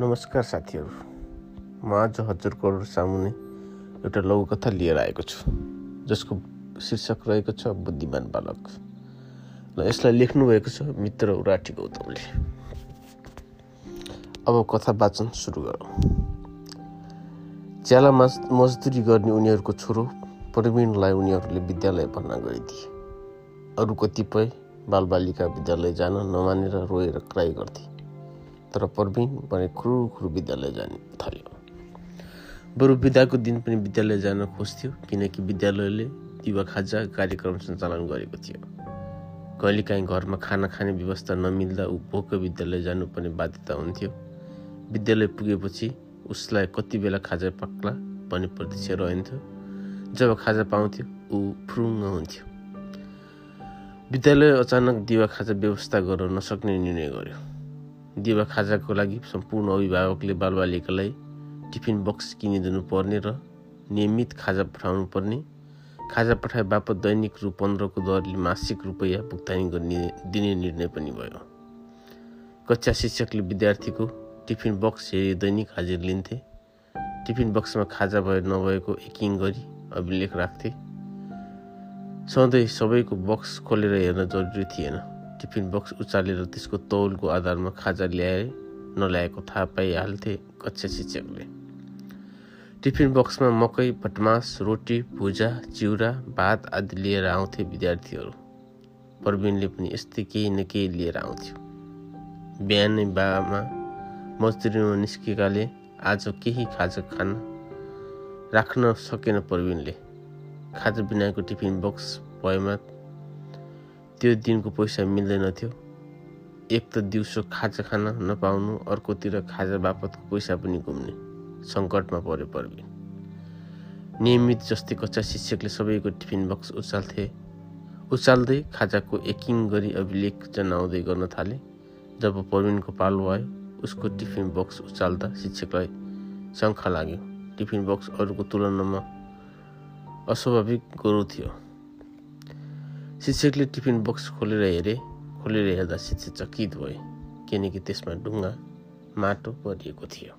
नमस्कार साथीहरू। म आज हजुरको सामुने एउटा लघुकथा लिएर आएको छु जसको शीर्षक रहेको छ बुद्धिमान बालक। र यसलाई लेख्नुभएको छ मित्र उराटी गौतमले। अब कथा वाचन सुरु गरौँ। च्याला मजदुरी गर्ने उनीहरूको छोरो प्रवीणलाई उनीहरूले विद्यालय भर्ना गरिदिए। अरू कतिपय बालबालिका विद्यालय जान नमानेर रोएर क्राई गर्थे। तर प्रवीण भने खुरु खुरु विद्यालय जान थाल्यो। बरु बिदाको दिन पनि विद्यालय जान खोज्थ्यो किनकि विद्यालयले दिवा खाजा कार्यक्रम सञ्चालन गरेको थियो। कहिलेकाहीँ घरमा खाना खाने व्यवस्था नमिल्दा ऊ भोक विद्यालय जानुपर्ने बाध्यता हुन्थ्यो। विद्यालय पुगेपछि उसलाई कति बेला खाजा पाक्ला भन्ने प्रतीक्षा रहन्थ्यो। जब खाजा पाउँथ्यो ऊ फुरुङ्ग हुन्थ्यो। विद्यालय अचानक दिवा खाजा व्यवस्था गर्न नसक्ने निर्णय गर्यो। दिवा खाजाको लागि सम्पूर्ण अभिभावकले बालबालिकालाई टिफिन बक्स किनिदिनु पर्ने र नियमित खाजा पठाउनु पर्ने खाजा पठाए बापत दैनिक रु पन्ध्रको दरले मासिक रुपियाँ भुक्तानी गर्ने दिने निर्णय पनि भयो। कक्षा शिक्षकले विद्यार्थीको टिफिन बक्स हेरी दैनिक हाजिर लिन्थे। टिफिन बक्समा खाजा भए नभएको एकिङ गरी अभिलेख राख्थे। सधैँ सबैको बक्स खोलेर हेर्न जरुरी थिएन। टिफिन बक्स उचालेर त्यसको तौलको आधारमा खाजा ल्याए नल्याएको थाहा पाइहाल्थे कक्षा शिक्षकले। टिफिन बक्समा मकै भटमास रोटी भुजा चिउरा भात आदि लिएर आउँथे विद्यार्थीहरू। प्रवीणले पनि यस्तै केही न केही लिएर आउँथ्यो। बिहानै बाबामा मजदुरीमा निस्केकाले आज केही खाजा खान राख्न सकेन प्रवीणले खाजा बिनाको टिफिन बक्स भएमा त्यो दिनको पैसा मिल्दैनथ्यो एक त दिउँसो खाजा खान नपाउनु अर्कोतिर खाजा बापतको पैसा पनि घुम्ने सङ्कटमा पऱ्यो पर्ने नियमित जस्तै कच्चा शिक्षकले सबैको टिफिन बक्स उचाल्थे। उचाल्दै खाजाको एकिङ गरी अभिलेख जनाउँदै गर्न थाले। जब प्रवीणको पालो आयो उसको टिफिन बक्स उचाल्दा शिक्षकलाई शङ्खा लाग्यो। टिफिन बक्स अरूको तुलनामा अस्वाभाविक गोरु थियो। शिक्षकले टिफिन बक्स खोलेर हेरे खोलेर हेर्दा शिक्षक चकित भए किनकि त्यसमा ढुङ्गा माटो परिएको थियो